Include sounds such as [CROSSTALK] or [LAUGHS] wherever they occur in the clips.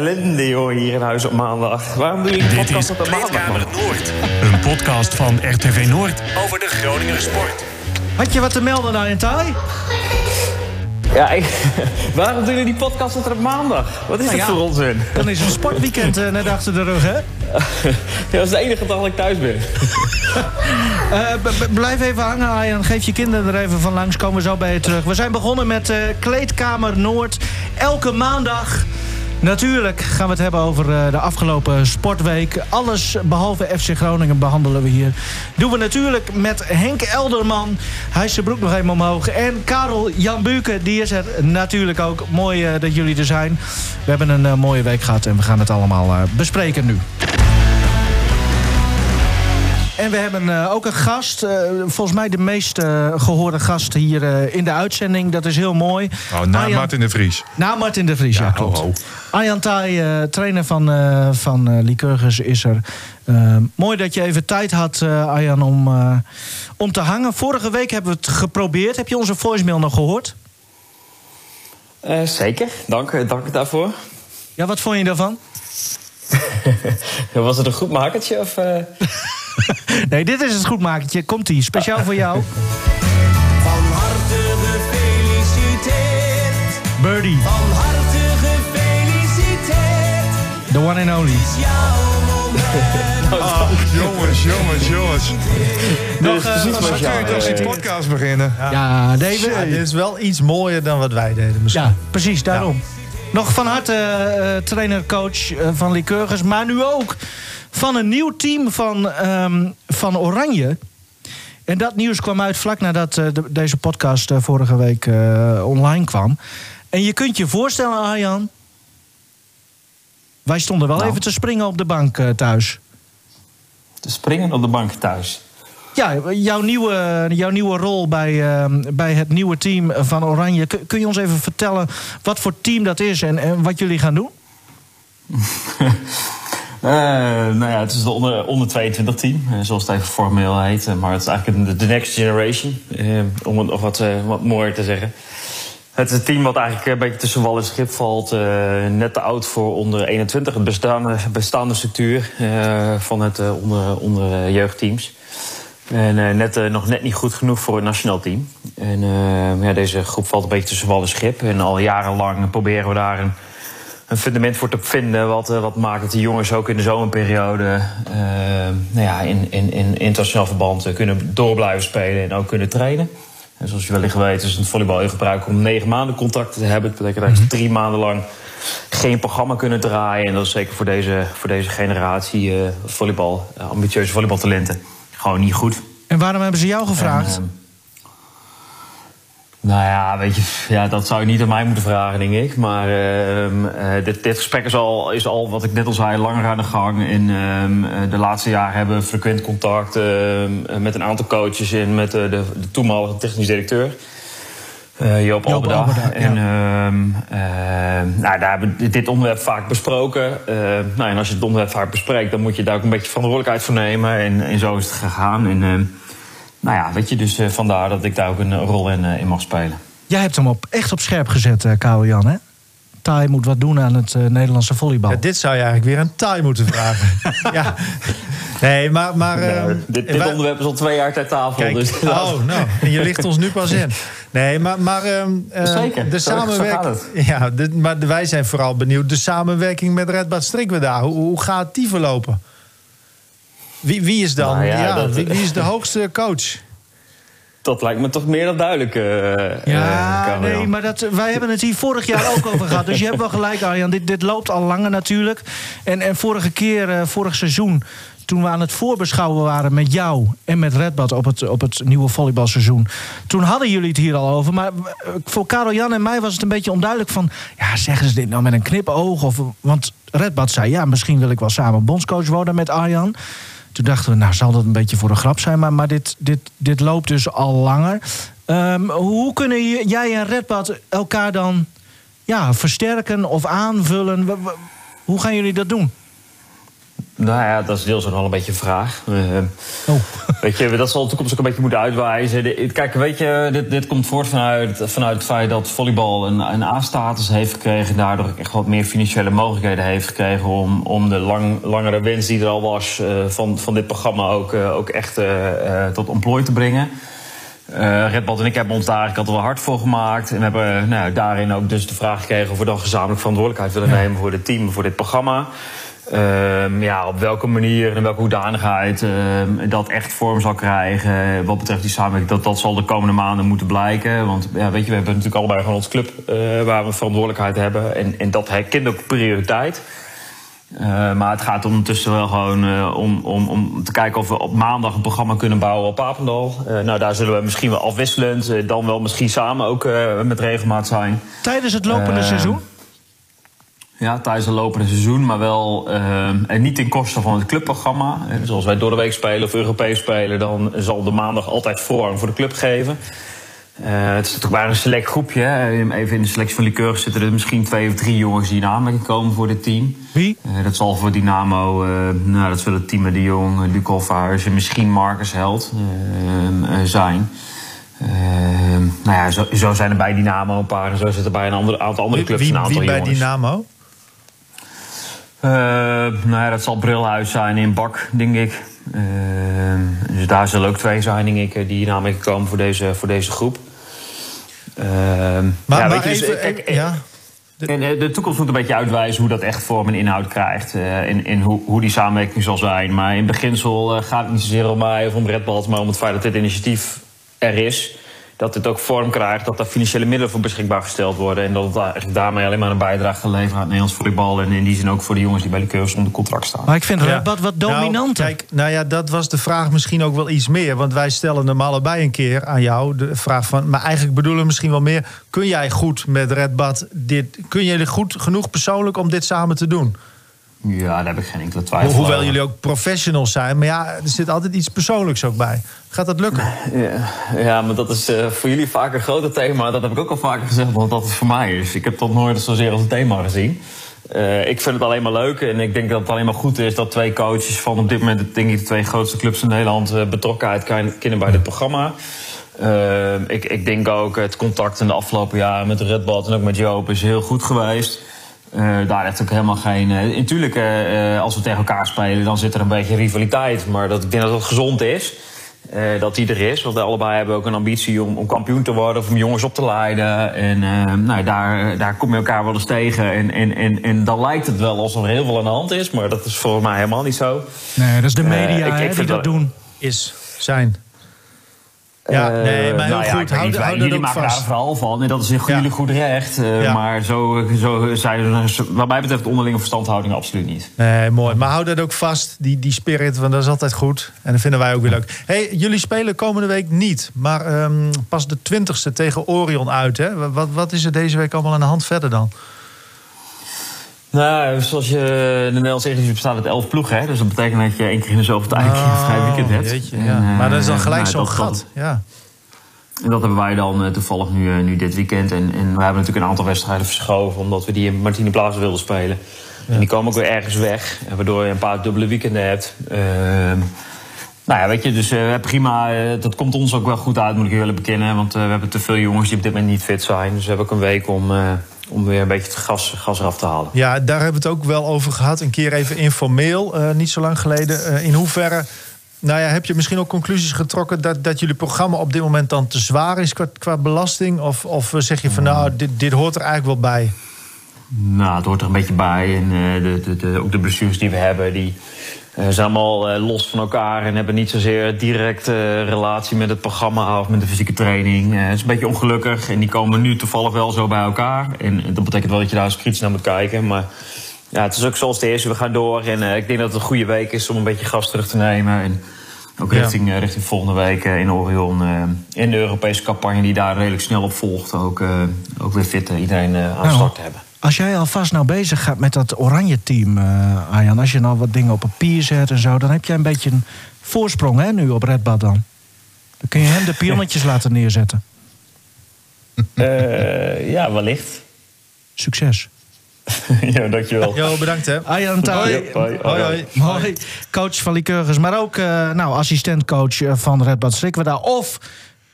ellende, joh, hier in huis op maandag. Waarom doe je een Dit podcast op de maandag, man? Noord. Een podcast van RTV Noord over de Groninger sport. Had je wat te melden, Arjen Taai? Ja, ik- [LAUGHS] waarom doen jullie die podcast op maandag? Wat is Nou ja. voor onzin? Dan is een sportweekend eh, net achter de rug, hè? Ja, [LAUGHS] dat is de enige dag dat ik thuis ben. [LAUGHS] Eh, b- b- blijf even hangen, Arjen. Geef je kinderen er even van langs. Komen we zo bij je terug. We zijn begonnen met eh, Kleedkamer Noord. Elke maandag. Natuurlijk gaan we het hebben over eh, de afgelopen sportweek. Alles behalve FC Groningen behandelen we hier. Doen we natuurlijk met Henk Elderman. Hij is zijn broek nog even omhoog. En Karel Jan Buken, die is er natuurlijk ook. Mooi eh, dat jullie er zijn. We hebben een eh, mooie week gehad en we gaan het allemaal bespreken nu. En we hebben eh, ook een gast, eh, volgens mij de meest eh, gehoorde gast hier eh, in de uitzending. Dat is heel mooi. Oh, na Arjan- Martin de Vries. Na Martin de Vries, ja, klopt. eh, trainer van, eh van eh Lycurgus, is er. Mooi dat je even tijd had, eh, Arjan, om, eh, om te hangen. Vorige week hebben we het geprobeerd. Heb je onze voicemail nog gehoord? Eh, zeker, dank, dank daarvoor. Ja, wat vond je daarvan? [LAUGHS] Was het een goed makertje? Of, eh? [LAUGHS] [LAUGHS] Nee, dit is het goedmakertje. Komt-ie, speciaal voor jou. Van harte gefeliciteerd. Birdie, Van harte gefeliciteerd. the one and only. Ah, [LAUGHS] jongens, jongens, jongens. Nog, eh, wat wat Kun je toch die podcast beginnen? Ja, David. Ja, dit is wel iets mooier dan wat wij deden misschien. Ja, precies, daarom. Nog van harte eh, trainer-coach eh, van Lycurgus, maar nu ook van een nieuw team van, ehm, van Oranje. En dat nieuws kwam uit vlak nadat eh, de- deze podcast eh, vorige week eh, online kwam. En je kunt je voorstellen, Arjan. Wij stonden wel Nou. even te springen op de bank thuis. te springen op de bank thuis. Ja, jouw nieuwe, jouw nieuwe rol bij, ehm, bij het nieuwe team van Oranje. Kun, kun je ons even vertellen wat voor team dat is en, en wat jullie gaan doen? [LAUGHS] Eh, nou ja, het is de onder, onder 22 team, eh, zoals het even formeel heet. Eh, Maar het is eigenlijk de, next generation, om het nog wat, wat mooier te zeggen. Het is een team wat eigenlijk een beetje tussen wal en schip valt. net te oud voor onder 21, het bestaande, bestaande structuur van het onder, onder jeugdteams. En net, nog net niet goed genoeg voor een nationaal team. En ja, deze groep valt een beetje tussen wal en schip. En al jarenlang proberen we daar een, een fundament voor te vinden. Wat, eh, wat maakt dat die jongens ook in de zomerperiode eh, nou ja, in, in, in internationaal verband eh, kunnen door blijven spelen en ook kunnen trainen. En zoals je wellicht weet is het volleybal heel om negen maanden contracten te hebben. Dat betekent dat ze drie maanden lang geen programma kunnen draaien. En dat is zeker voor deze, voor deze generatie volleybal, ambitieuze volleybaltalenten gewoon niet goed. En waarom hebben ze jou gevraagd? En, ehm, nou ja, weet je, ja, dat zou je niet aan mij moeten vragen, denk ik. Maar ehm, eh, dit, dit gesprek is al, is al, wat ik net al zei, langer aan de gang. En ehm, eh, de laatste jaren hebben we frequent contact ehm, met een aantal coaches en met eh, de, de toenmalige technisch directeur. eh, Joop, Joop Alberda. Alberda, ja. En nou, daar hebben we dit onderwerp vaak besproken. Nou, en als je het onderwerp vaak bespreekt, dan moet je daar ook een beetje verantwoordelijkheid voor nemen. En, en zo is het gegaan. En nou ja, weet je, dus eh, vandaar dat ik daar ook een eh, rol in, eh, in mag spelen. Jij hebt hem op, echt op scherp gezet, eh Karel Jan, hè? Taai moet wat doen aan het eh, Nederlandse volleybal. Ja, dit zou je eigenlijk weer een taai moeten vragen. [LAUGHS] ja. Nee, maar... maar Nou, ehm, dit dit wij- onderwerp is al twee jaar ter tafel. Kijk, dus oh, nou, en je ligt ons nu pas in. Nee, maar, maar ehm, ehm, Zeker, de zo- zo gaat samenwerking. het. Ja, de- maar wij zijn vooral benieuwd. De samenwerking met Red Bad Strikweda. Hoe, hoe gaat die verlopen? Wie, wie is dan? Nou ja, ja, dat- wie, wie is de hoogste coach? dat lijkt me toch meer dan duidelijk. eh, Ja, nee, maar dat, wij hebben het hier vorig jaar ook over gehad. Dus je hebt wel gelijk, Arjan. Dit, dit loopt al langer natuurlijk. En, en vorige keer, eh, vorig seizoen... toen we aan het voorbeschouwen waren met jou en met Redbad... op het, op het nieuwe volleybalseizoen... toen hadden jullie het hier al over. Maar voor Karel Jan en mij was het een beetje onduidelijk van... ja, zeggen ze dit nou met een knipoog? Of, want Redbad zei, ja, misschien wil ik wel samen bondscoach worden met Arjan... Toen dachten we, nou zal dat een beetje voor de grap zijn, maar, maar dit, dit, dit loopt dus al langer. Ehm, hoe kunnen jij en Redbad elkaar dan ja, versterken of aanvullen? Hoe gaan jullie dat doen? Nou ja, dat is deels ook wel een beetje een vraag. Eh, [LAUGHS] Weet je, dat zal de toekomst ook een beetje moeten uitwijzen. Kijk, weet je, dit, dit komt voort vanuit, vanuit het feit dat volleybal een, een A-status heeft gekregen. Daardoor echt wat meer financiële mogelijkheden heeft gekregen om, om de lang, langere wens die er al was eh, van, van dit programma ook, eh, ook echt tot ontplooi te brengen. Eh Red Bad en ik hebben ons daar eigenlijk altijd wel hard voor gemaakt. En we hebben nou, daarin ook dus de vraag gekregen of we dan gezamenlijk verantwoordelijkheid willen nemen voor het team, voor dit programma. Ehm, ja, op welke manier en welke hoedanigheid ehm, dat echt vorm zal krijgen. Wat betreft die samenwerking, dat, dat zal de komende maanden moeten blijken. Want ja, weet je, we hebben natuurlijk allebei gewoon ons club eh, waar we verantwoordelijkheid hebben. En, en dat herkent ook prioriteit. Eh, maar het gaat ondertussen wel gewoon eh, om, om, om te kijken of we op maandag een programma kunnen bouwen op Papendal. Nou, daar zullen we misschien wel afwisselend, dan wel misschien samen ook met regelmaat zijn. Tijdens het lopende Eh, seizoen? Ja, tijdens het lopende seizoen, maar wel eh, en niet ten koste van het clubprogramma. Zoals wij door de week spelen of Europees spelen, dan zal de maandag altijd voorrang voor de club geven. Eh, het is toch maar een select groepje. Hè. Even in de selectie van Liqueur zitten er misschien twee of drie jongens die in aanmerking komen voor dit team. Wie? Eh, dat zal voor Dynamo, eh, nou, dat zullen Timo de Jong, Vaars en misschien Marcus Held zijn. Nou ja, zo, zo zijn er bij Dynamo een paar en zo zitten er bij een ander, aantal andere clubs wie, een aantal wie bij jongens. Dynamo? Eh, nou ja, dat zal Brilhuis zijn in Bak, denk ik. Eh, dus daar zullen ook twee zijn, denk ik, eh, die in aanmerking komen voor deze, voor deze groep. Eh, Maar, ja, maar dus, even, kijk, ja. En de toekomst moet een beetje uitwijzen hoe dat echt vorm en inhoud krijgt. en en hoe, hoe die samenwerking zal zijn. Maar in beginsel gaat het niet zozeer om mij of om Red Bull, maar om het feit dat dit initiatief er is. Dat het ook vorm krijgt, dat er financiële middelen voor beschikbaar gesteld worden. En dat het eigenlijk daarmee alleen maar een bijdrage geleverd aan het Nederlands volleybal. En in die zin ook voor de jongens die bij de cursus onder contract staan. Maar ik vind Ja. Red Bad wat dominanter. Nou, kijk, nou ja, dat was de vraag misschien ook wel iets meer. Want wij stellen hem allebei een keer aan jou. De vraag van, maar eigenlijk bedoelen we misschien wel meer. Kun jij goed met Red Bad dit... Kun jij goed genoeg persoonlijk om dit samen te doen? Ja, daar heb ik geen enkele twijfel Ho- Hoewel over. jullie ook professionals zijn. Maar ja, er zit altijd iets persoonlijks ook bij. Gaat dat lukken? Ja, ja, maar dat is eh, voor jullie vaak een groter thema. Dat heb ik ook al vaker gezegd, want dat het voor mij is. Ik heb dat nooit zozeer als een thema gezien. Eh, ik vind het alleen maar leuk en ik denk dat het alleen maar goed is dat twee coaches van op dit moment denk ik, de twee grootste clubs in Nederland eh, betrokkenheid kunnen bij dit programma. Ik, ik denk ook het contact in de afgelopen jaren met Red Bull en ook met Joop is heel goed geweest. Eh, daar heeft ook helemaal geen. eh natuurlijk, eh, als we tegen elkaar spelen, dan zit er een beetje rivaliteit. Maar dat, ik denk dat het gezond is. dat die er is. Want we allebei hebben ook een ambitie om, om kampioen te worden. Of om jongens op te leiden. En nou, daar, daar kom je elkaar wel eens tegen. En, en, en, en dan lijkt het wel alsof er heel veel aan de hand is. Maar dat is volgens mij helemaal niet zo. Nee, dat is de media ik- ik hè, vind die dat dat- doen. Is, zijn. Ja, Eh, nee, maar heel nou ja, goed. ik weet Hou, niet, wij- hou dat jullie maken daar vast. verhaal van. En dat is voor Ja. jullie goed recht. Eh, Ja. Maar zo, zo zijn wat mij betreft, onderlinge verstandhouding absoluut niet. Nee, mooi. Maar hou dat ook vast, die, die spirit, want dat is altijd goed. En dat vinden wij ook weer leuk. Hey, jullie spelen komende week niet, maar ehm, pas de 20ste tegen Orion uit. Hè? Wat, wat is er deze week allemaal aan de hand verder dan? Nou, zoals je de Nederlandse Eredivisie bestaat uit elf ploegen. Hè? Dus dat betekent dat je één keer in de zoveel tijd een keer [LAUGHS] een vrij weekend hebt. Oh, En, ja. eh, maar dat is dan gelijk nou, zo'n gat. ja. En dat hebben wij dan eh, toevallig nu, eh, nu dit weekend. En, en we hebben natuurlijk een aantal wedstrijden verschoven... omdat we die in Martini Plaza wilden spelen. En die komen ook weer ergens weg. Waardoor je een paar dubbele weekenden hebt. Ehm, nou ja, weet je, dus eh, prima. eh, dat komt ons ook wel goed uit, moet ik jullie bekennen. Want eh, we hebben te veel jongens die op dit moment niet fit zijn. Dus we hebben ook een week om, eh, om weer een beetje het gas, gas eraf te halen. ja, daar hebben we het ook wel over gehad. Een keer even informeel, eh, niet zo lang geleden. Eh, in hoeverre, nou ja, heb je misschien ook conclusies getrokken... dat, dat jullie programma op dit moment dan te zwaar is qua, qua belasting? Of, of zeg je van, nou, dit, dit hoort er eigenlijk wel bij? Nou, het hoort er een beetje bij. En eh, de, de, de, ook de blessures die we hebben, die eh, zijn allemaal eh, los van elkaar en hebben niet zozeer direct eh, relatie met het programma of met de fysieke training. Eh, het is een beetje ongelukkig en die komen nu toevallig wel zo bij elkaar. En, dat betekent wel dat je daar eens kritisch naar moet kijken. Maar ja, het is ook zoals het is. We gaan door en eh, ik denk dat het een goede week is om een beetje gas terug te nemen. En ook richting, eh, richting volgende week eh, in Orion. eh in de Europese campagne die daar redelijk snel op volgt. Ook, eh, ook weer fit eh, iedereen eh, aan Nou, start te hebben. Als jij alvast nou bezig gaat met dat oranje team, eh Arjan... als je nou wat dingen op papier zet en zo... dan heb jij een beetje een voorsprong hè, nu op Red Bad dan. Dan kun je hem de pionnetjes [LAUGHS] laten neerzetten. Eh, ja, wellicht. Succes. [LAUGHS] ja, dankjewel. Jo, bedankt hè. Arjan Thaai, Ja, hoi, hoi, hoi. Mooi. Coach van Lycurgus, maar ook uh, nou, assistentcoach eh, van Red Bad Strikweda. Of,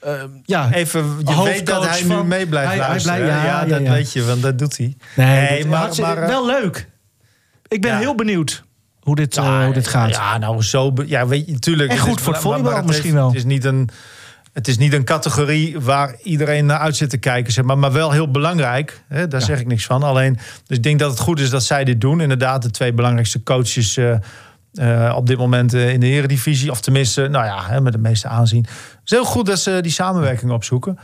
uh, ja... Even, je weet dat hij van, nu mee blijft hij, luisteren. Hij blijft, ja, ja, ja, dat weet je, want dat doet hij. Nee, maar- eh, wel leuk. Ik ben heel benieuwd hoe dit, eh, hoe dit gaat. Ja, nou zo. Ja, weet je, natuurlijk. En goed is- voor het volleybal misschien wel. Het is niet een. Het is niet een categorie waar iedereen naar uit zit te kijken, zeg maar, maar wel heel belangrijk. Hè, daar zeg ik niks van. Alleen, dus ik denk dat het goed is dat zij dit doen. Inderdaad, de twee belangrijkste coaches eh, eh, op dit moment eh, in de Eredivisie, of tenminste, nou ja, hè, met de meeste aanzien. Het is heel goed dat ze die samenwerking opzoeken.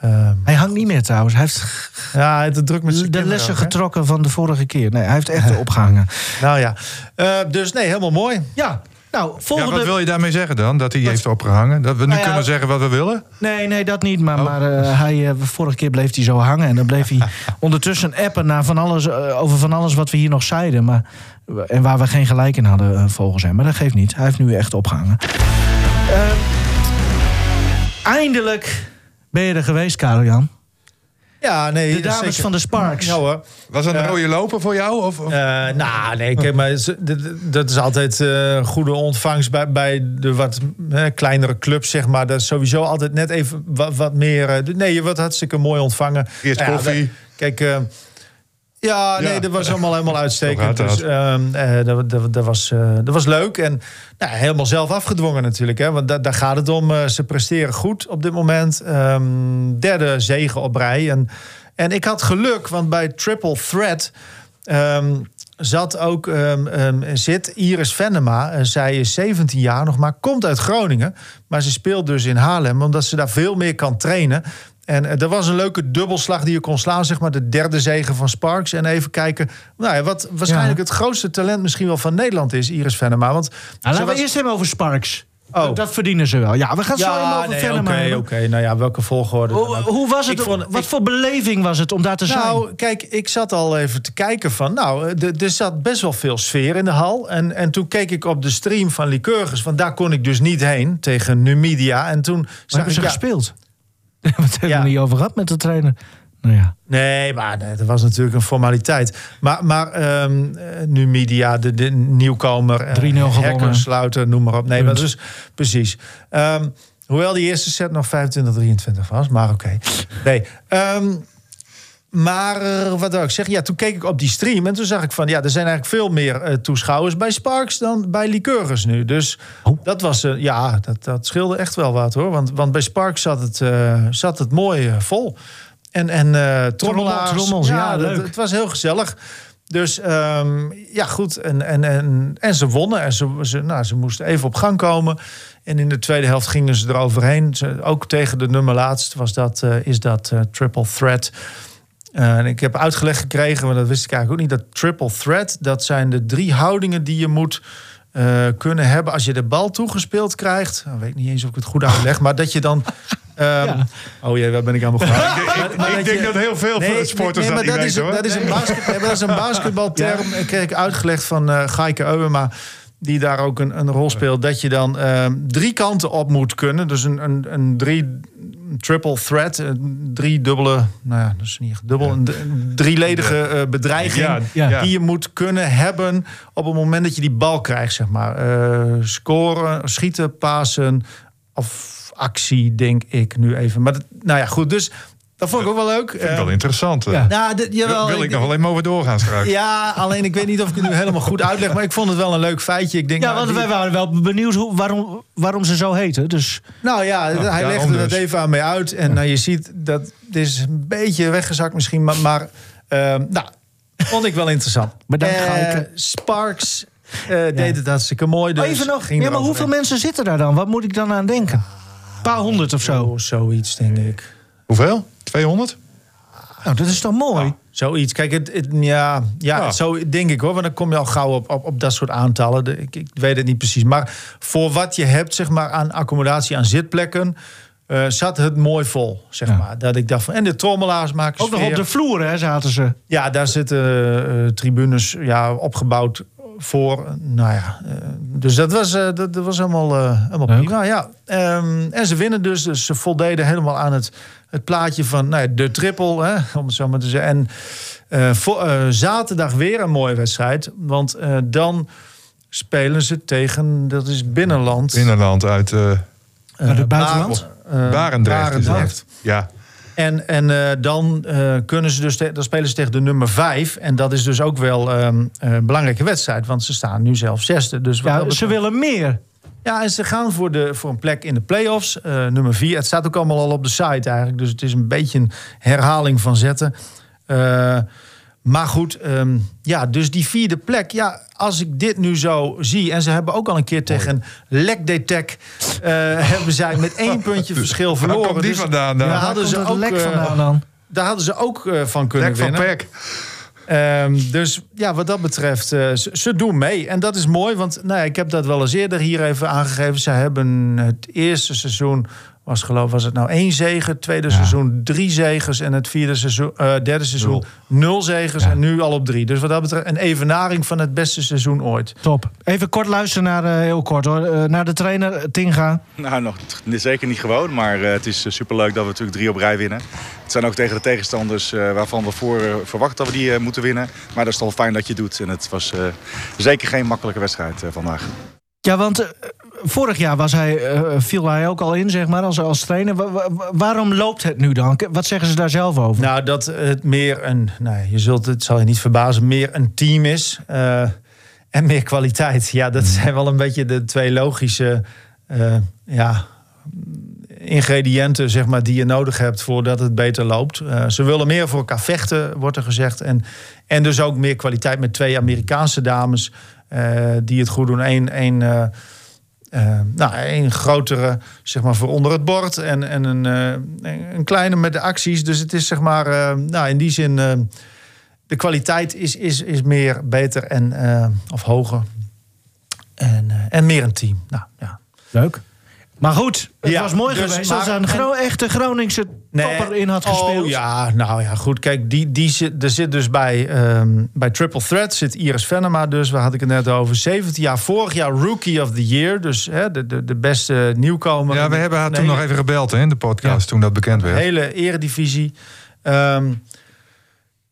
Ehm, Hij hangt niet meer trouwens. Hij heeft ja, het is druk met de kinderen lessen ook, getrokken van de vorige keer. Nee, hij heeft echt opgehangen. [LAUGHS] Nou ja, Eh, dus nee, helemaal mooi. Ja, nou, Ja, volgende... wat wil je daarmee zeggen dan? Dat hij heeft opgehangen? Dat we nu Nou ja, kunnen zeggen wat we willen? Nee, nee, dat niet. Maar, Oh. maar eh, hij, vorige keer bleef hij zo hangen. En dan bleef hij [LAUGHS] ondertussen appen naar van alles, over van alles wat we hier nog zeiden. Maar, en waar we geen gelijk in hadden, eh, volgens hem. Maar dat geeft niet. Hij heeft nu echt opgehangen. Eh, eindelijk ben je er geweest, Karel-Jan. Ja, nee. De dames zeker. van de Sparks. Ja hoor. Was dat een Ja. rode loper voor jou? Of, of- Eh, nou, nee, kijk, maar dat is altijd eh, goede ontvangst bij, bij de wat eh, kleinere clubs, zeg maar. Dat is sowieso altijd net even wat, wat meer. eh, nee, je wordt hartstikke mooi ontvangen. Eerst Nou ja, koffie. Kijk, eh, ja, nee, dat was allemaal helemaal uitstekend. Dus, ehm, eh, dat, dat, dat, was, eh, dat was leuk. En nou, helemaal zelf afgedwongen natuurlijk. Hè, want da- daar gaat het om. Eh, ze presteren goed op dit moment. Ehm, derde zegen op rij. En, en ik had geluk, want bij Triple Threat... ehm, zat ook, zit Iris Venema. Zij is 17 jaar nog maar, komt uit Groningen. Maar ze speelt dus in Haarlem, omdat ze daar veel meer kan trainen. En eh, er was een leuke dubbelslag die je kon slaan, zeg maar de derde zegen van Sparks. En even kijken, nou ja, wat waarschijnlijk Ja. het grootste talent misschien wel van Nederland is, Iris Venema. Want Nou, laten we eerst hebben over Sparks. Oh. Dat verdienen ze wel. Ja, we gaan zo even over nee, verder. oké, oké. Nou ja, welke volgorde? Hoe, was het? Vond- wat ik- voor beleving was het om daar te zijn? Nou, kijk, ik zat al even te kijken van... Nou, er- er zat best wel veel sfeer in de hal. En, en toen keek ik op de stream van Lycurgus... want daar kon ik dus niet heen, tegen Numidia. En toen zag hebben ik... ze ja, gespeeld? [LAUGHS] We hebben het helemaal Ja. niet over gehad met de trainer. Nou ja. Nee, maar nee, dat was natuurlijk een formaliteit. Maar, maar ehm, eh, Numidia, de, de nieuwkomer... eh, 3-0 gewonnen. Hekkersluiter, noem maar op. Nee, Punt. maar dus precies. Ehm, hoewel die eerste set nog 25-23 was, maar oké. Nee, ehm, maar eh, wat wil ik zeggen? Ja, toen keek ik op die stream en toen zag ik van... ja, er zijn eigenlijk veel meer eh, toeschouwers bij Sparks dan bij Lycurgus nu. Dus Oh. dat was... eh, ja, dat, dat scheelde echt wel wat hoor. Want, want bij Sparks zat het, zat het mooi vol. En, en trommelaars. trommels, ja, leuk. Het was heel gezellig. Dus ehm, ja, goed. En, en, en, en ze wonnen. En ze, ze, nou, ze moesten even op gang komen. En in de tweede helft gingen ze eroverheen. Ze, ook tegen de nummer laatst was dat, is dat triple threat. Eh, en ik heb uitgelegd gekregen, maar dat wist ik eigenlijk ook niet... dat triple threat, dat zijn de drie houdingen die je moet eh, kunnen hebben... als je de bal toegespeeld krijgt. Nou, weet ik niet eens of ik het goed uitleg, maar dat je dan... [LAUGHS] ehm, Oh jee, waar ben ik aan begonnen? [LAUGHS] ik Maar ik denk dat heel veel sporters nee, dat maar niet is, weten, hoor. dat is een, basket, nee, maar dat is een [LAUGHS] basketbalterm. Ik kreeg ik uitgelegd van eh Gaike Euwema die daar ook een, een rol speelt. Dat je dan ehm, drie kanten op moet kunnen. Dus een, een, een drie triple threat. Een drie dubbele, nou ja, dat is niet echt dubbel. Een, drieledige eh, bedreiging. Ja. Die je moet kunnen hebben op het moment dat je die bal krijgt, zeg maar. Eh, scoren, schieten, pasen of actie, denk ik nu even. Maar dat, nou ja, goed. Dus dat vond ik ook wel leuk. Vind ik wel Eh, interessant. Ja. nou, dit- jawel, wil ik nog wel even over doorgaan straks. ja, alleen ik weet niet of ik het nu helemaal goed uitleg. Maar ik vond het wel een leuk feitje. Ik denk, Ja, nou, want die- wij waren wel benieuwd hoe, waarom, waarom ze zo heten. Dus nou ja, hij daarom legde dat dus. even aan mij uit. En nou, je ziet, dat het is een beetje weggezakt misschien. Maar, maar ehm, nou, vond ik wel interessant. Bedankt, Eh, Gijke. Sparks eh, deed het hartstikke mooi. Dus even nog. ging Ja, maar hoeveel mensen zitten daar dan? Wat moet ik dan aan denken? Een paar honderd of zo. Oh, zoiets, denk ik. Hoeveel? 200? Nou, dat is toch mooi? Zoiets. Kijk, het, het- ja, ja, Ja. zo denk ik hoor. Want dan kom je al gauw op, op, op dat soort aantallen. De- ik, ik weet het niet precies. Maar voor wat je hebt, zeg maar, aan accommodatie, aan zitplekken. eh, zat het mooi vol, zeg Ja. maar. Dat ik dacht van. En de trommelaars maken Ook nog op de vloer hè, zaten ze. Ja, daar zitten eh, tribunes ja, opgebouwd voor. Nou ja, eh, dus dat was, eh, dat, dat was helemaal, eh, helemaal Leuk. prima. Ja. Ehm, en ze winnen dus. Dus ze voldeden helemaal aan het, het plaatje van nou ja, de triple, hè, om het zo maar te zeggen. En Eh, voor, zaterdag weer een mooie wedstrijd. Want eh, dan spelen ze tegen, dat is binnenland. Binnenland uit eh het buitenland? Eh, Barendrecht. het. Ja. En, en eh, dan eh, kunnen ze dus te- dan spelen ze tegen de nummer 5. En dat is dus ook wel ehm, een belangrijke wedstrijd. Want ze staan nu zelf zesde. Dus Ja, ze willen meer. Ja, en ze gaan voor, de, voor een plek in de play-offs. eh, nummer 4. Het staat ook allemaal al op de site eigenlijk. Dus het is een beetje een herhaling van zetten. Maar goed, ehm, ja, dus die vierde plek. Ja, als ik dit nu zo zie. En ze hebben ook al een keer tegen Lekdetec. eh [LAUGHS] hebben zij met één puntje verschil Waar verloren. komt die Dus vandaan dan? daar Waar hadden komt ze ook, lek eh, vandaan dan? Daar hadden ze ook eh, van kunnen Lek van winnen. Peck. Ehm, dus ja, wat dat betreft, ze, ze doen mee. En dat is mooi, want nou ja, ik heb dat wel eens eerder hier even aangegeven. Ze hebben het eerste seizoen, was geloof was het nou één zege. Het tweede seizoen drie zegens. En het vierde seizoen, eh, derde seizoen nul zegens. En nu al op drie. Dus wat dat betreft een evenaring van het beste seizoen ooit. Top. Even kort luisteren naar, eh, heel kort hoor, eh, naar de trainer Tinga. Nou, nog zeker niet gewoon, maar eh, het is superleuk dat we natuurlijk drie op rij winnen. Het zijn ook tegen de tegenstanders eh, waarvan we voor verwachten dat we die eh, moeten winnen. Maar dat is toch fijn dat je het doet. En het was eh, zeker geen makkelijke wedstrijd vandaag. Ja, want vorig jaar was hij, eh, viel hij ook al in, zeg maar, als, als trainer. Wa- wa- waarom loopt het nu dan? Wat zeggen ze daar zelf over? Nou, dat het meer een, nou, je zult het zal je niet verbazen, meer een team is. eh, en meer kwaliteit. Ja, dat zijn wel een beetje de twee logische eh, ja, ingrediënten zeg maar, die je nodig hebt voordat het beter loopt. Ze willen meer voor elkaar vechten, wordt er gezegd. En, en dus ook meer kwaliteit met twee Amerikaanse dames die het goed doen. Eén, één, eh, eh, nou, een grotere, zeg maar, voor onder het bord. En, en een, eh, een kleine met de acties. Dus het is, zeg maar, eh, nou, in die zin... eh, de kwaliteit is, is, is meer, beter en, eh, of hoger. En, eh, en meer een team. Nou, ja. Leuk. Maar goed, het Ja, was mooi dus, geweest maar- als een gro- echte Groningse topper in had gespeeld. Oh ja, nou ja, goed. Kijk, die, die zit, er zit dus bij, ehm, bij Triple Threat zit Iris Venema dus. Waar had ik het net over. 17 jaar, vorig jaar Rookie of the Year. Dus hè, de, de, de beste nieuwkomer. Ja, we hebben haar toen Nee, nog even gebeld hè, in de podcast, Ja. toen dat bekend werd. hele eredivisie. Ehm,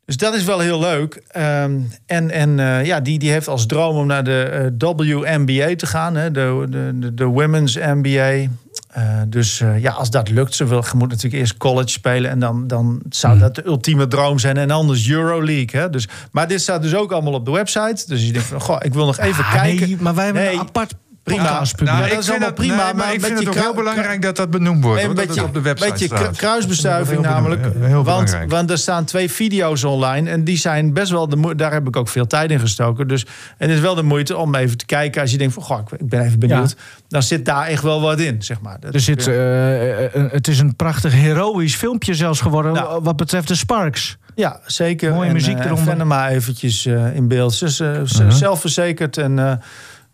dus dat is wel heel leuk. Ehm, en en eh, ja, die, die heeft als droom om naar de eh, WNBA te gaan. Hè, de, de, de, Women's NBA. Eh, dus ja, als dat lukt, ze wil, je moet natuurlijk eerst college spelen. En dan, dan zou dat de ultieme droom zijn. En anders Euroleague. Hè? Dus, maar dit staat dus ook allemaal op de website. Dus je denkt van, goh, ik wil nog even Ah, kijken. Nee, maar wij hebben Nee, een apart prima. podcastpubliek. Nou, ik dat is vind allemaal het- prima, nee, maar ik vind het ook heel belangrijk dat dat benoemd wordt. Een dat beetje, het op de website beetje staat. kru- kruisbestuiving heel namelijk. bedoel- heel want, belangrijk. want er staan twee video's online en die zijn best wel de moeite. Daar heb ik ook veel tijd in gestoken. Dus en het is wel de moeite om even te kijken. Als je denkt van, goh, ik- ben even benieuwd. Dan zit daar echt wel wat in, zeg maar. Dat Er zit, weer- eh, eh, het is een prachtig heroïsch filmpje zelfs geworden Nou. wat betreft de Sparks. ja, zeker. mooie en, muziek eh, eronder. Venema eventjes eh, in beeld. Ze is eh, Mhm. zelfverzekerd en eh,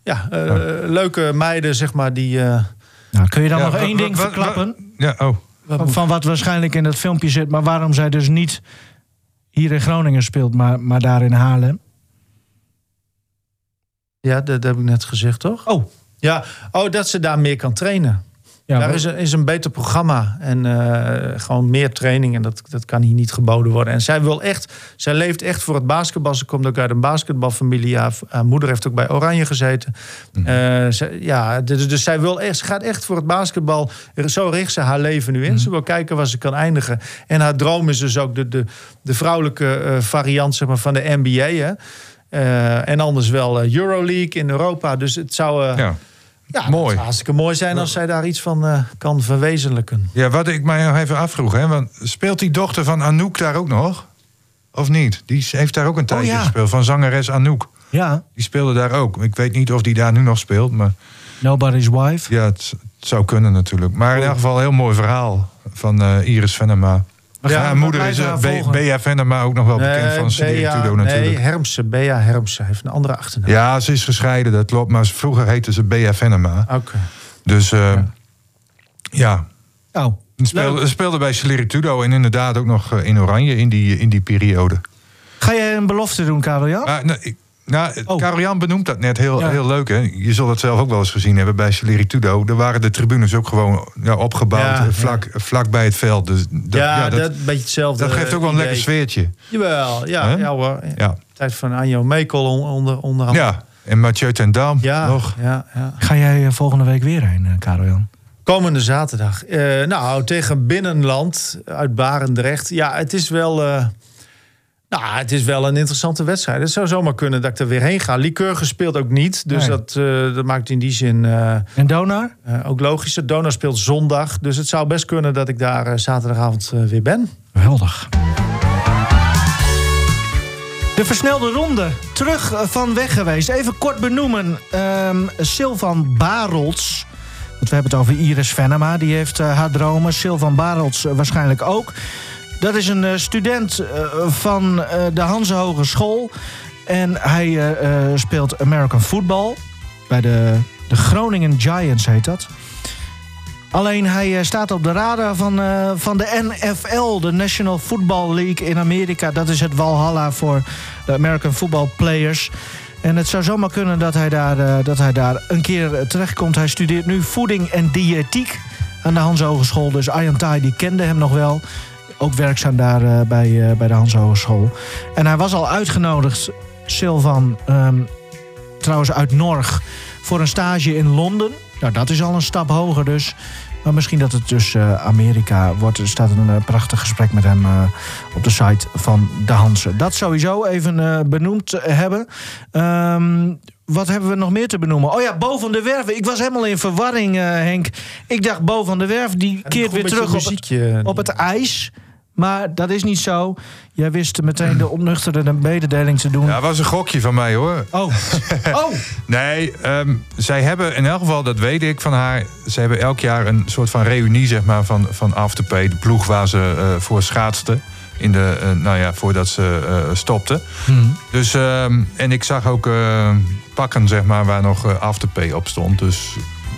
ja, eh, leuke meiden, zeg maar, die... eh, Nou, kun je dan Ja, nog één ding verklappen? Ja, oh. Van, van wat waarschijnlijk in dat filmpje zit, maar waarom zij dus niet hier in Groningen speelt, maar, maar daar in Haarlem? ja, dat, dat heb ik net gezegd, toch? Oh. Ja, oh, dat ze daar meer kan trainen. Ja, Daar is een, is een beter programma en eh, gewoon meer training. En dat, dat kan hier niet geboden worden. En zij wil echt, zij leeft echt voor het basketbal. Ze komt ook uit een basketbalfamilie. Haar, haar moeder heeft ook bij Oranje gezeten. Mhm. Eh, ze- ja, dus, dus zij wil echt, ze gaat echt voor het basketbal. Zo richt ze haar leven nu in. Mhm. Ze wil kijken waar ze kan eindigen. En haar droom is dus ook de, de, de vrouwelijke eh, variant zeg maar, van de NBA. Hè? En anders wel Euroleague in Europa. Dus het zou. Ja. Ja, Mooi. zou hartstikke mooi zijn als zij daar iets van eh, kan verwezenlijken. ja, wat ik mij nog even afvroeg, hè, want speelt die dochter van Anouk daar ook nog? Of niet? Die heeft daar ook een tijdje ja. gespeeld, van zangeres Anouk. ja, Die speelde daar ook. Ik weet niet of die daar nu nog speelt, maar Nobody's Wife. ja, het, het zou kunnen natuurlijk. Maar in elk geval een heel mooi verhaal van eh, Iris Venema. We Ja, haar moeder is eh. Bea Venema, ook nog wel bekend van Bea- Tudo natuurlijk. Nee, Hermsen. Bea Hermsen heeft een andere achternaam. Ja, ze is gescheiden, dat klopt. Maar vroeger heette ze Bea Venema. Oké. Dus eh, ja, Oh, Ze speelde, speelde bij Celeri Tudo en inderdaad ook nog eh, in Oranje in die, in die periode. Ga jij een belofte doen, Karel Jan? Maar, nou, ik, Nou, Oh. Benoemt dat net heel, Ja. heel leuk. Hè? Je zult het zelf ook wel eens gezien hebben bij Celeritudo. Daar waren de tribunes ook gewoon ja, opgebouwd Ja, eh, vlak, vlak bij het veld. Dus dat, ja, ja, dat, dat, een beetje hetzelfde. dat geeft ook wel een idee. lekker sfeertje. Jawel, ja, ja hoor. Ja, Tijd van Anjo Mekel on- onder, onder andere. ja. en Mathieu ten Dam ja, nog. ja, ja. Ga jij eh, volgende week weer heen, eh, Karel Jan? Komende zaterdag. Eh, nou, tegen Binnenland uit Barendrecht. Ja, het is wel. eh, nou, het is wel een interessante wedstrijd. Het zou zomaar kunnen dat ik er weer heen ga. Liqueur gespeeld ook niet. Dus Nee. dat, eh, dat maakt in die zin eh, En Donar? eh, ook logisch. Donau speelt zondag. Dus het zou best kunnen dat ik daar zaterdagavond weer ben. Geweldig. De versnelde ronde. Terug van weg geweest. Even kort benoemen. Ehm Sylvan Barels. Want we hebben het over Iris Venema. Die heeft haar dromen. Sylvan Barels waarschijnlijk ook. Dat is een eh, student eh, van eh, de Hanse Hogeschool. En hij speelt American Football. Bij de, de Groningen Giants heet dat. Alleen hij staat op de radar van, van de NFL, de National Football League in Amerika. Dat is het Walhalla voor de American Football Players. En het zou zomaar kunnen dat hij daar, dat hij daar een keer terechtkomt. Hij studeert nu voeding en diëtiek aan de Hans Hogeschool. Dus Arjan Tai, die kende hem nog wel. Ook werkzaam daar eh, bij, eh, bij de Hans Hogeschool. En hij was al uitgenodigd, Sylvan, ehm, trouwens uit Norg, voor een stage in Londen. Nou, dat is al een stap hoger dus. Maar misschien dat het dus eh, Amerika wordt. Er staat een prachtig gesprek met hem op de site van de Hansen. Dat sowieso even benoemd hebben. Ehm, wat hebben we nog meer te benoemen? Oh ja, Bo van der Werf. Ik was helemaal in verwarring, Henk. Ik dacht, Bo van der Werf die keert weer terug op het, op het ijs. Maar dat is niet zo. Jij wist meteen de ontnuchterende mededeling te doen. Ja, dat was een gokje van mij hoor. Oh. [LAUGHS] oh, Nee, ehm, zij hebben in elk geval, dat weet ik van haar... ze hebben elk jaar een soort van reunie zeg maar, van, van Afterpay. De ploeg waar ze eh, voor schaatsten. In de, eh, nou ja, voordat ze eh, stopten. Dus, ehm, en ik zag ook pakken zeg maar, waar nog Afterpay op stond. Dus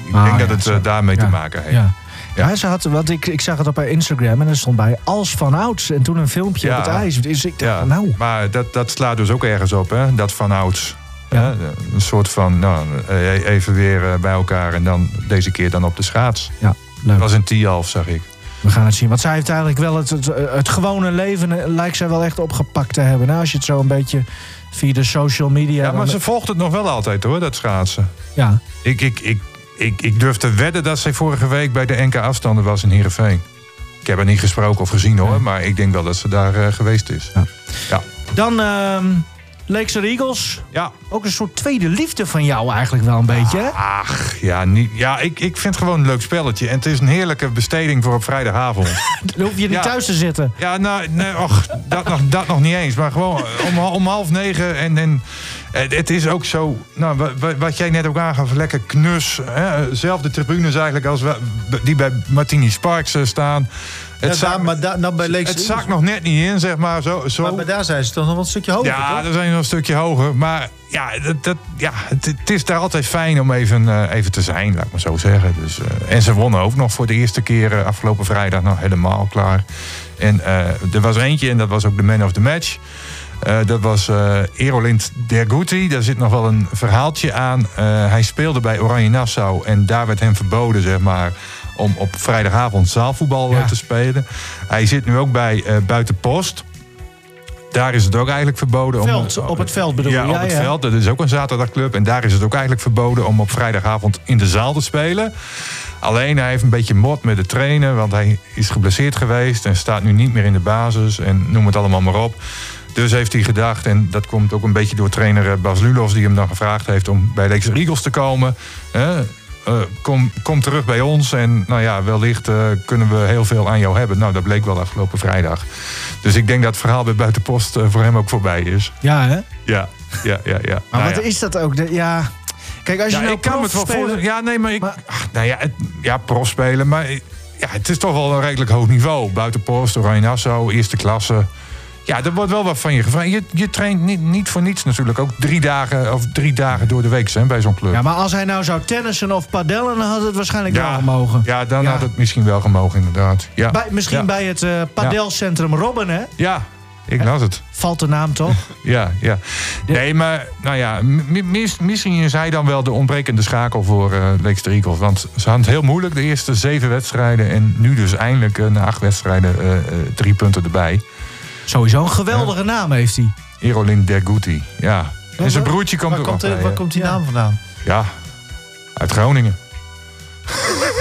ik Ah, denk ja, dat het daarmee Ja, te maken heeft. Ja. Ja. Ze had, want ik, ik zag het op haar Instagram en er stond bij als van ouds. En toen een filmpje Ja. op het ijs. Dus ik dacht, Ja, nou, maar dat, dat slaat dus ook ergens op, hè? dat van ouds. Ja. Een soort van, nou, eh, even weer eh, bij elkaar en dan deze keer dan op de schaats. ja, leuk. Dat was een T-half, zag ik. We gaan het zien. Want zij heeft eigenlijk wel het, het, het gewone leven, eh, lijkt zij wel echt opgepakt te hebben. Nou, als je het zo een beetje via de social media... Ja, maar ze volgt het nog wel altijd hoor, dat schaatsen. ja. Ik, ik, ik, ik, ik durf te wedden dat zij vorige week bij de NK afstanden was in Heerenveen. Ik heb haar niet gesproken of gezien hoor, maar ik denk wel dat ze daar eh, geweest is. Ja. Ja. Dan ehm Lakes Eagles. Ja. Ook een soort tweede liefde van jou eigenlijk wel een beetje? Ach, ja, niet, ja ik, ik vind het gewoon een leuk spelletje. En het is een heerlijke besteding voor op vrijdagavond. [LAUGHS] Dan hoef je niet Ja. thuis te zitten. Ja, nou, nee, och, dat, nog, dat nog niet eens. Maar gewoon om, om half negen. En, en het, het is ook zo, nou, wa- wa- wat jij net ook aangaf, lekker knus. Hè? Zelfde tribunes eigenlijk als we, die bij Martini Sparks eh, staan. Het, Ja, daar, maar daar, nou bij Leeks het zakt nog net niet in, zeg maar. Zo, zo. Maar bij daar zijn ze toch nog een stukje hoger, Ja, toch? dan zijn we nog een stukje hoger. Maar ja, dat, dat, ja het, het is daar altijd fijn om even, eh, even te zijn, laat ik maar zo zeggen. Dus, eh, en ze wonnen ook nog voor de eerste keer eh, afgelopen vrijdag nog helemaal klaar. En eh, er was eentje, en dat was ook de man of the match. Eh, dat was eh Erolind Derguti. Daar zit nog wel een verhaaltje aan. Eh, hij speelde bij Oranje Nassau en daar werd hem verboden, zeg maar, om op vrijdagavond zaalvoetbal Ja. te spelen. Hij zit nu ook bij Buitenpost. Daar is het ook eigenlijk verboden. Veld, om, op het veld bedoel je? ja, op Ja, het ja. veld. Dat is ook een zaterdagclub. En daar is het ook eigenlijk verboden om op vrijdagavond in de zaal te spelen. Alleen hij heeft een beetje mot met de trainer. Want hij is geblesseerd geweest en staat nu niet meer in de basis. En noem het allemaal maar op. Dus heeft hij gedacht, en dat komt ook een beetje door trainer eh, Bas Lulos... die hem dan gevraagd heeft om bij Leeks Eagles te komen. Hè? Eh, kom, kom terug bij ons en nou ja, wellicht eh, kunnen we heel veel aan jou hebben. Nou, dat bleek wel afgelopen vrijdag. Dus ik denk dat het verhaal bij Buitenpost voor hem ook voorbij is. Ja, hè? Ja, ja, ja. ja. Maar Nou wat ja. is dat ook? De- ja. Kijk, als je Ja, nou ik kan het wel. Ja, nee, maar ik. Maar- ach, nou ja, het, ja, prof spelen. Maar ja, het is toch wel een redelijk hoog niveau. Buitenpost, Oranje Nassau, eerste klasse. Ja, er wordt wel wat van je gevraagd. Je, je traint niet, niet voor niets natuurlijk. Ook drie dagen of drie dagen door de week hè, bij zo'n club. Ja, maar als hij nou zou tennissen of padellen, dan had het waarschijnlijk wel gemogen. ja, dan Ja. had het misschien wel gemogen, inderdaad. Ja, Bij, misschien ja. bij het eh padelcentrum Robben, hè? Ja, Ik las het. Valt de naam toch? [LAUGHS] Ja, ja. Nee, maar nou ja, mi- mis- misschien is hij dan wel de ontbrekende schakel voor eh Leicester Eagles. Want ze hadden het heel moeilijk de eerste zeven wedstrijden. En nu dus eindelijk eh, na acht wedstrijden eh, eh, drie punten erbij. Sowieso een geweldige naam heeft hij. Erolin Derguti, ja. En zijn broertje komt Waar ook komt, waar komt die naam vandaan? Ja, uit Groningen. [LAUGHS]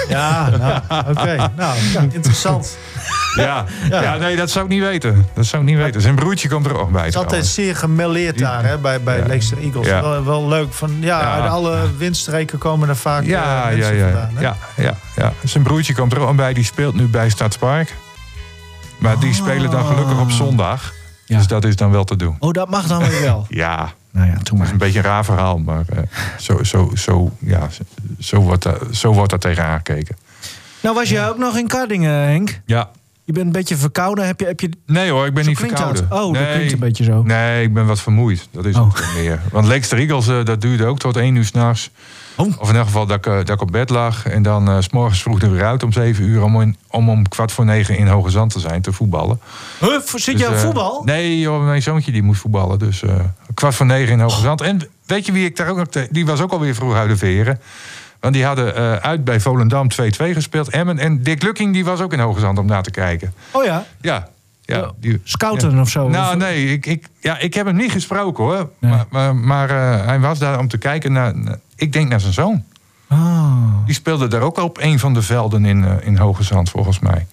Ja, nou, oké. Nou, interessant. Ja. Ja. nee, dat zou ik niet weten. Dat zou ik niet weten. Zijn broertje komt er ook bij. Het is altijd zeer gemêleerd daar hè, bij, bij Ja. Leicester Eagles. Ja. Wel, wel leuk. Van, ja, Ja. uit alle windstreken komen er vaak Ja, eh, ja, mensen ja, vandaan. hè? ja, ja, ja. Zijn broertje komt er ook bij. Die speelt nu bij Stadspark. Maar die spelen dan gelukkig op zondag. Ja. Dus dat is dan wel te doen. Oh, dat mag dan weer wel. [LAUGHS] Ja, nou ja, toen het is maar. een beetje een raar verhaal. Maar eh, zo, zo, zo, ja, zo- zo, wordt daar, zo wordt daar tegen aangekeken. Nou was jij ook nog in Kardingen, Henk. Ja. Je bent een beetje verkouden. Heb je, heb je... Nee hoor, ik ben Zo niet verkouden. dat. Oh, dat klinkt een beetje zo. Nee, ik ben wat vermoeid. Dat is Oh. het meer. Want Leicester Eagles, eh, dat duurde ook tot één uur s'nachts. Oh. Of in elk geval dat ik, eh, dat ik op bed lag. En dan eh, s s'morgens vroeg er weer uit om zeven uur... Om, in- om om kwart voor negen in Hoge Zand te zijn, te voetballen. Huh, zit Dus, je op eh, voetbal? Nee, joh, mijn zoontje die moest voetballen. Dus kwart voor negen in Hoge Zand. En weet je wie ik daar ook nog... te- Die was ook alweer vroeg uit de veren. Want die hadden eh, uit bij Volendam 2-2 gespeeld. Emmen. En Dick Lukking die was ook in Hoge Zand om na te kijken. Oh ja, Ja, ja. Die, scouten of zo. nou, Of- nee, ik, ik, ja, ik heb hem niet gesproken hoor. Nee. Maar, maar, maar eh, hij was daar om te kijken naar, naar- ik denk naar zijn zoon. Ah. Die speelde daar ook op een van de velden in, eh, in Hoge Zand, volgens mij.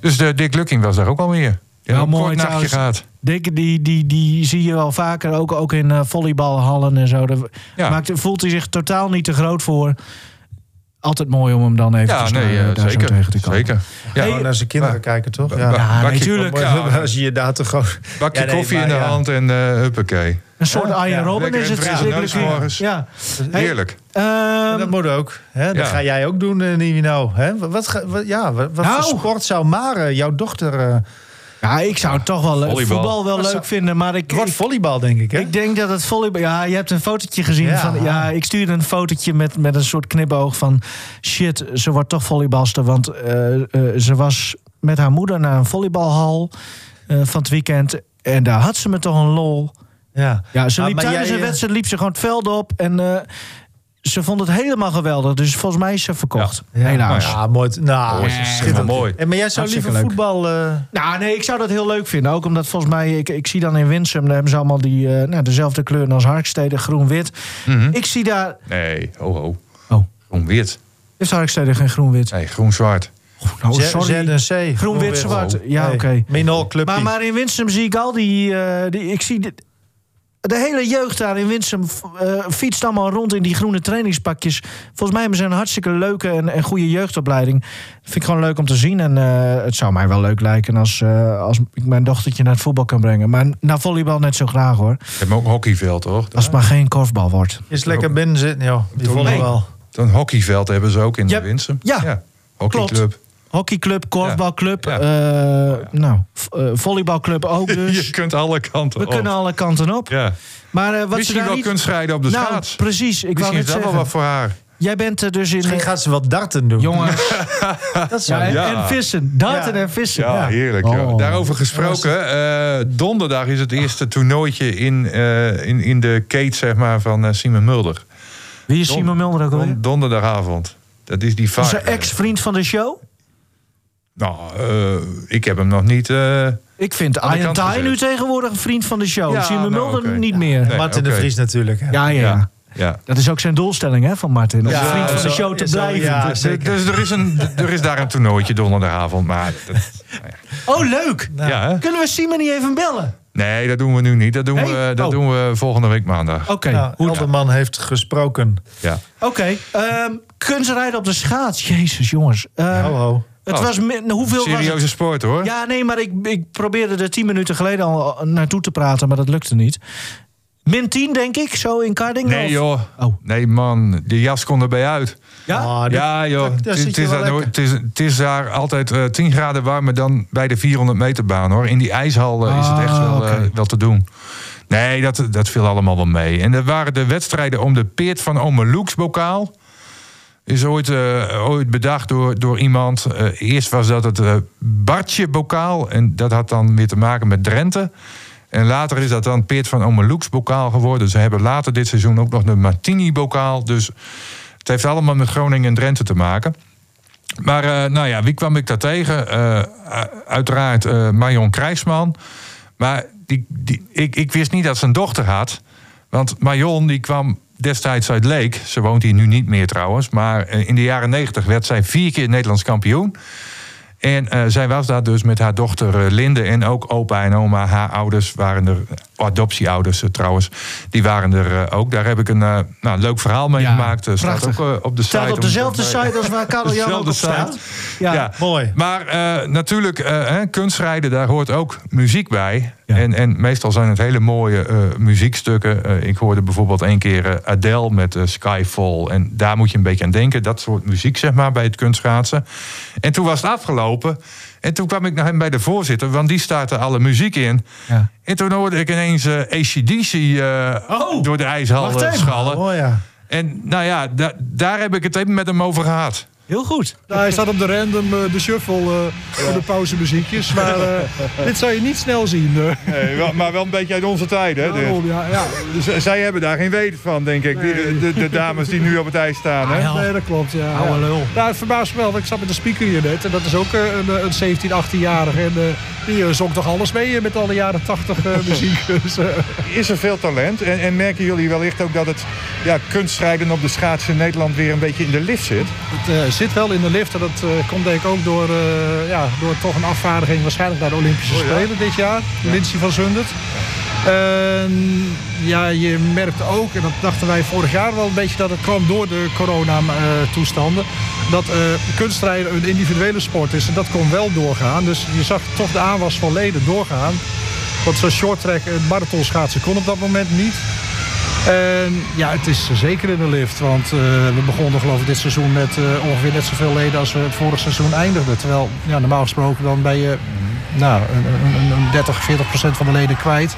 Dus de Dick Lukking was daar ook alweer. Wel een mooi nachtje trouwens. gehad. Dick, die, die, die zie je wel vaker, ook, ook in eh, volleybalhallen en zo. Daar Ja. maakt, voelt hij zich totaal niet te groot voor. Altijd mooi om hem dan even Ja, te nee, daar eh, zo zeker. tegen te komen. zeker. Ja, naar zijn kinderen kijken, toch? Ja. Ja, bakje- natuurlijk. Ja, Als je je daar te groot... bakje Ja, nee, koffie in de ja. hand en eh huppakee. Een soort Ja, ja. Robben Lekker is het. Ja. Hey, Heerlijk. ehm, dat moet ook. Hè? Dat ja. ga jij ook doen, Nivino. Hè? Wat, wat, ja, wat, wat Nou. voor sport zou Mare, jouw dochter... eh ja, ik zou het toch wel Volleybal. voetbal wel leuk vinden, maar ik, het wordt volleybal, denk ik. Hè? ik denk dat het volleybal... Ja, je hebt een fotootje gezien Ja. van... Ja, ik stuurde een fotootje met, met een soort knipoog van... Shit, ze wordt toch volleybalster, want eh, eh, ze was met haar moeder naar een volleybalhal eh, van het weekend... En daar had ze me toch een lol. ja. Ja, ze liep tijdens jij, eh, wedstrijd liep ze gewoon het veld op. En eh, ze vond het helemaal geweldig. Dus volgens mij is ze verkocht. Ja. Helaas. Ja, mooi. Nou, Oh, schitterend. mooi. Eh, Maar jij zou liever leuk. voetbal... eh, Nou, nee, ik zou dat heel leuk vinden. Ook omdat volgens mij, ik, ik zie dan in Winsum, daar hebben ze allemaal die, eh, nou, dezelfde kleuren als Harkstede, groen-wit. Mhm. Ik zie daar. Nee, ho ho. Oh. Groen-wit. Heeft Harkstede geen groen-wit? Nee, groen-zwart. Oh, Z- sorry. ZNC. Groen-wit-zwart. Ja, oké. Minol clubje. Maar, maar in Winsum zie ik al die. eh, die ik zie dit- de hele jeugd daar in Winsum eh, fietst allemaal rond in die groene trainingspakjes. Volgens mij hebben ze een hartstikke leuke en, en goede jeugdopleiding. Vind ik gewoon leuk om te zien. En eh, het zou mij wel leuk lijken als, eh, als ik mijn dochtertje naar het voetbal kan brengen. Maar naar volleybal net zo graag hoor. Je hebt ook een hockeyveld, toch? Als het maar geen korfbal wordt. Is lekker binnen zitten, joh. Die volleybal. Een hockeyveld hebben ze ook in Ja, de Winsum. ja, Hockeyclub. Hockeyclub, korfbalclub. Ja. eh, Nou, eh, volleybalclub ook [LAUGHS] dus. Je kunt alle kanten We op. kunnen alle kanten op. Ja. Maar eh, wat ze Misschien daar wel niet... kunstrijden op de nou, schaats. precies. Ik wou Misschien is dat wel wat voor haar. Jij bent er dus in... Misschien gaat ze wat darten doen. Jongens, [LAUGHS] dat zou ja, en, Ja. en vissen. Darten Ja. en vissen. Ja, heerlijk. Oh. Daarover gesproken. eh, donderdag is het eerste toernooitje in, eh, in, in de kate zeg maar, van eh, Simon Mulder. Wie is Simon Mulder ook alweer? Don-. Dat is die Onze vaak. ex-vriend van de show? Nou, eh, ik heb hem nog niet. eh, Ik vind de Ian Thai nu tegenwoordig een vriend van de show. Ja, Simon nou, Mulder niet meer. Nee. Martin de. Vries natuurlijk. hè. Ja, ja, ja. ja. Dat is ook zijn doelstelling hè, van Martin. Om Ja, vriend van de show te zo- blijven. ja. Dus, zeker. dus er, is een, er is daar een toernooitje donderdagavond. Maar dat- [LAUGHS] Oh, leuk. ja, hè? Kunnen we Simon niet even bellen? Nee, dat doen we nu niet. Dat doen, Nee? we, dat Oh. doen we volgende week maandag. Oké, Nou, goed. Elderman heeft gesproken. Ja. Oké, ehm, kunstrijden op de schaats. Jezus, jongens. Ehm, Ho, ho. Het Oh. was... mi- Hoeveel was? Serieuze sport hoor. Ja, nee, maar ik, ik probeerde er tien minuten geleden al naartoe te praten, maar dat lukte niet. Min 10, denk ik, zo in Karding? Nee Of- joh. Oh. Nee man, de jas kon erbij uit. Ja? Ah, Ja joh, het, is daar, nooit- lekker. het, is, het is daar altijd eh 10 graden warmer dan bij de 400 meter baan hoor. In die ijshal is het echt Ah, wel, eh, wel te doen. Nee, dat, dat viel allemaal wel mee. En er waren de wedstrijden om de Peert van Ome Loeks bokaal. Is ooit, eh, ooit bedacht door, door iemand. Eh, eerst was dat het eh, Bartje-bokaal. En dat had dan weer te maken met Drenthe. En later is dat dan Peert van Omeloeks bokaal geworden. Ze hebben later dit seizoen ook nog de Martini-bokaal. Dus het heeft allemaal met Groningen en Drenthe te maken. Maar nou ja, wie kwam ik daar tegen? Uiteraard Marion Krijgsman. Maar die, die, ik, ik wist niet dat ze een dochter had. Want Marion die kwam destijds uit Leek. Ze woont hier nu niet meer trouwens. Maar eh, in de jaren negentig werd zij vier keer Nederlands kampioen. En eh, zij was daar dus met haar dochter eh, Linde en ook opa en oma. Haar ouders waren er, adoptieouders trouwens, die waren er ook. Daar heb ik een eh, nou, leuk verhaal mee Ja, gemaakt. Staat prachtig. ook op de site. Staat op om- dezelfde site als waar Karel Jan ook op staat. site. Ja, Ja, mooi. Maar eh, natuurlijk, eh, hè, kunstrijden, daar hoort ook muziek bij. Ja. En, en meestal zijn het hele mooie eh, muziekstukken. Eh, ik hoorde bijvoorbeeld één keer eh, Adele met Skyfall. En daar moet je een beetje aan denken. Dat soort muziek, zeg maar, bij het kunstschaatsen. En toen was het afgelopen. En toen kwam ik naar hem bij de voorzitter, want die startte alle muziek in. Ja. En toen hoorde ik ineens eh ACDC Oh, door de ijshal schallen. Oh ja. En nou ja, da- daar heb ik het even met hem over gehad. Heel goed. Nou, hij staat op de random, eh, de shuffle eh voor de pauzemuziekjes. Maar eh, [LAUGHS] dit zou je niet snel zien. Nee, wel- maar wel een beetje uit onze tijd, hè? Daarom, ja, ja. Dus zij hebben daar geen weet van, denk ik. Die, de, de dames die nu op het ijs staan. Hè? Nee, dat klopt. Ja, Oude ja. lul. Nou, het verbaast me wel, want ik zat met een speaker hier net. En dat is ook een, een 17, 18-jarige. En eh, die zong toch alles mee met alle jaren 80 eh, [LAUGHS] muziek. Dus, Is er veel talent? En, en merken jullie wellicht ook dat het ja, kunstrijden op de schaats in Nederland weer een beetje in de lift zit? het zit wel in de lift. En dat eh, komt denk ik ook door, eh, ja, door toch een afvaardiging waarschijnlijk naar de Olympische Spelen dit jaar. Lindsay van Zundert. En ja, je merkt ook, en dat dachten wij vorig jaar wel een beetje, dat het kwam door de corona-toestanden. Dat eh kunstrijden een individuele sport is en dat kon wel doorgaan. Dus je zag toch de aanwas van leden doorgaan. Want zo'n shorttrack en marathonschaatsen kon op dat moment niet. En ja, het is zeker in de lift. Want eh, we begonnen geloof ik dit seizoen met eh, ongeveer net zoveel leden als we het vorig seizoen eindigden. Terwijl ja, normaal gesproken dan ben je nou, een, een, een 30, 40 procent van de leden kwijt.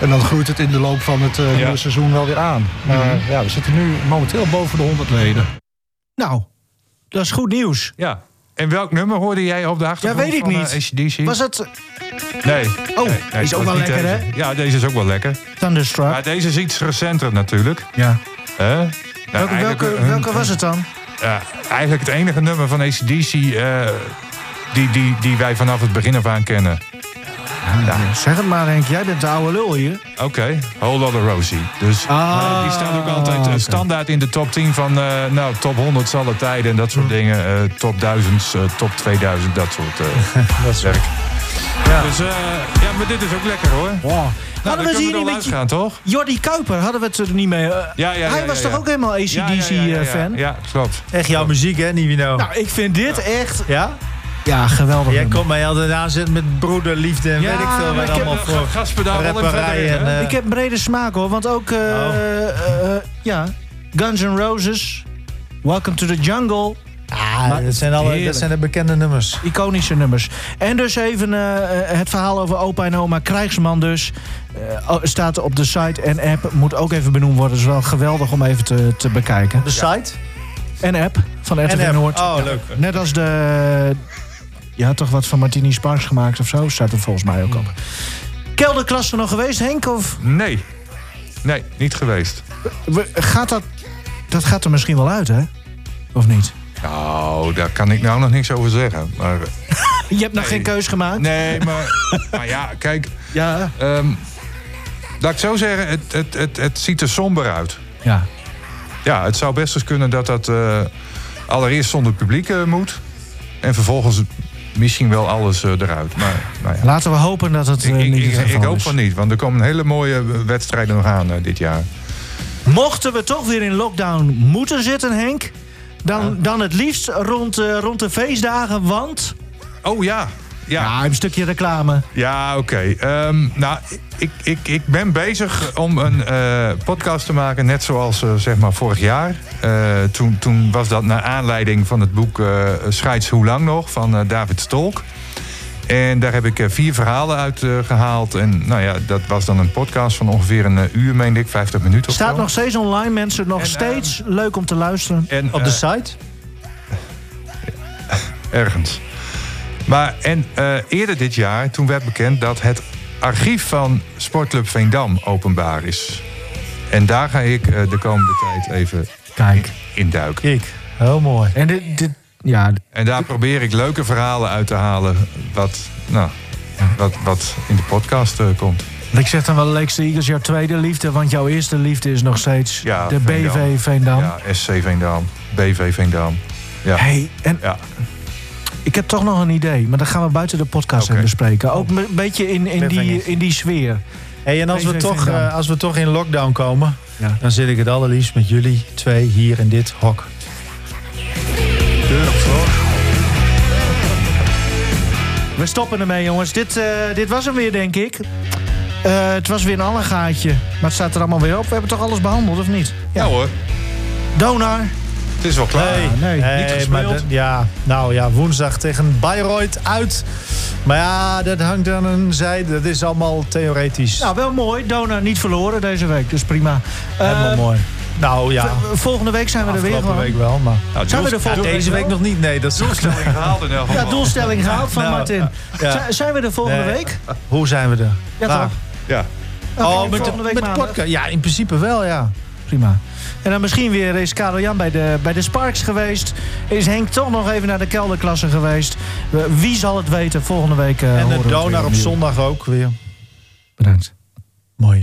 En dan groeit het in de loop van het eh, nieuwe seizoen wel weer aan. Maar ja, we zitten nu momenteel boven de 100 leden. Nou, dat is goed nieuws. Ja. En welk nummer hoorde jij op de achtergrond Ja, weet ik van niet. Was het Nee. Oh, nee, nee, is ook wel lekker, deze. Ja, deze is ook wel lekker. Thunderstruck? Maar deze is iets recenter natuurlijk. Ja. Hè? Nou, Welke, welke, welke was het dan? Ja, eigenlijk het enige nummer van ACDC eh, die, die, die wij vanaf het begin af aan kennen. Zeg het maar, Henk. Jij bent de oude lul hier. Oké, Whole Lotta Rosie. Dus Ah, eh, die staat ook altijd eh, standaard in de top 10 van eh, nou, top 100 alle tijden en dat soort dingen. eh, top 1000, eh, top 2000, dat soort eh [LAUGHS] Dat is werk. Ja. Dus eh, ja, maar dit is ook lekker hoor. Nou, Hadden dan we we niet met uitgaan, toch? Jordi Kuiper, hadden we het er niet mee? eh, Ja, ja, ja, hij ja, was ja. toch ook helemaal Ja, ja, ja, ja, ja. ACDC-fan? Ja, klopt. Echt jouw muziek, hè, Nivino? Nou, ik vind dit echt... Ja? Ja, geweldig. Jij nummer. komt mij altijd aanzetten met broederliefde en Ja, weet ik veel maar wat ik heb allemaal voor Gaspedaal en... eh, Ik heb een brede smaak hoor, want ook... eh, Oh. eh, eh, ja, Guns N' Roses, Welcome to the Jungle... ah, maar dat, zijn alle, dat zijn de bekende nummers. Iconische nummers. En dus even eh, eh, het verhaal over opa en oma Krijgsman dus. eh, oh, staat op de site en app. Moet ook even benoemd worden. is wel geweldig om even te, te bekijken. De site? En app van RTV. Noord. Oh, Ja. leuk. Net als de... Je had toch wat van Martini Sparks gemaakt of zo? Staat er volgens mij ook op. Kelderklasse nog geweest, Henk? Of Nee. Nee, niet geweest. we- gaat dat... Dat gaat er misschien wel uit, hè? Of niet? Nou, daar kan ik nou nog niks over zeggen. Maar, Je hebt nog geen keus gemaakt? nee, maar, maar ja, kijk. Ja. ehm, laat ik zo zeggen, het, het, het, het ziet er somber uit. Ja. Ja, het zou best eens kunnen dat dat eh, allereerst zonder publiek eh, moet. En vervolgens misschien wel alles eh, eruit. Maar nou ja. Laten we hopen dat het Ik, niet ik, ik hoop van niet, want er komen hele mooie wedstrijden nog aan dit jaar. Mochten we toch weer in lockdown moeten zitten, Henk... dan, dan het liefst rond, eh, rond de feestdagen, want... Oh ja, ja. Ja, een stukje reclame. Ja, oké. Ehm, nou, ik, ik, ik ben bezig om een eh, podcast te maken, net zoals eh, zeg maar vorig jaar. Toen, toen was dat naar aanleiding van het boek Scheids Hoe Lang Nog van David Stolk. En daar heb ik eh, vier verhalen uit eh, gehaald. En nou ja, dat was dan een podcast van ongeveer een eh, uur, meende ik, 50 minuten of Staat zo. nog steeds online, mensen. Nog En, steeds leuk om te luisteren. En, Op de site? [LAUGHS] ergens. Maar en eh, eerder dit jaar, toen werd bekend dat het archief van Sportclub Veendam openbaar is. En daar ga ik eh, de komende tijd even Kijk. induiken. Kijk, heel mooi. En dit, dit, ja, En daar probeer ik leuke verhalen uit te halen. Wat, nou, wat, wat in de podcast eh, komt. ik zeg dan wel Lex Eagles, jouw tweede liefde. Want jouw eerste liefde is nog steeds Ja, de Veendam. BV Veendam. Ja, SC Veendam, BV Veendam. Ja. Hey, en Ja. ik heb toch nog een idee. Maar dat gaan we buiten de podcast even bespreken. Ook een beetje in, in, die, in die sfeer. Hey, en als we, toch, eh, als we toch in lockdown komen, Ja. dan zit ik het allerliefst met jullie twee hier in dit hok. We stoppen ermee, jongens. Dit, eh, dit was hem weer, denk ik. Eh, het was weer een ander gaatje. Maar het staat er allemaal weer op. We hebben toch alles behandeld, of niet? ja hoor, Donar. het is wel klaar. Nee, nee, niet gespeeld. ja, nou ja, woensdag tegen Bayreuth uit. Maar ja, dat hangt aan een zijde. Dat is allemaal theoretisch. Nou, wel mooi. Donar niet verloren deze week. Dus prima. Helemaal Eh, mooi. Nou ja, v- Volgende week zijn we er weer gewoon. week wel. Maar Nou, Zijn we er volgende deze week nog niet. Nee, dat is doelstelling gehaald in elk Ja, doelstelling gehaald van Nou, Martin. ja. Zijn we er volgende Nee. week? Hoe zijn we er? Ja, toch? Ja. Oh, met, de, volgende week met de maandag. podcast. Ja, in principe wel, ja. Prima. En dan misschien weer is Karel Jan bij de, bij de Sparks geweest. Is Henk toch nog even naar de kelderklasse geweest. Wie zal het weten? Volgende week eh, En de donor op zondag ook weer. Bedankt. Mooi.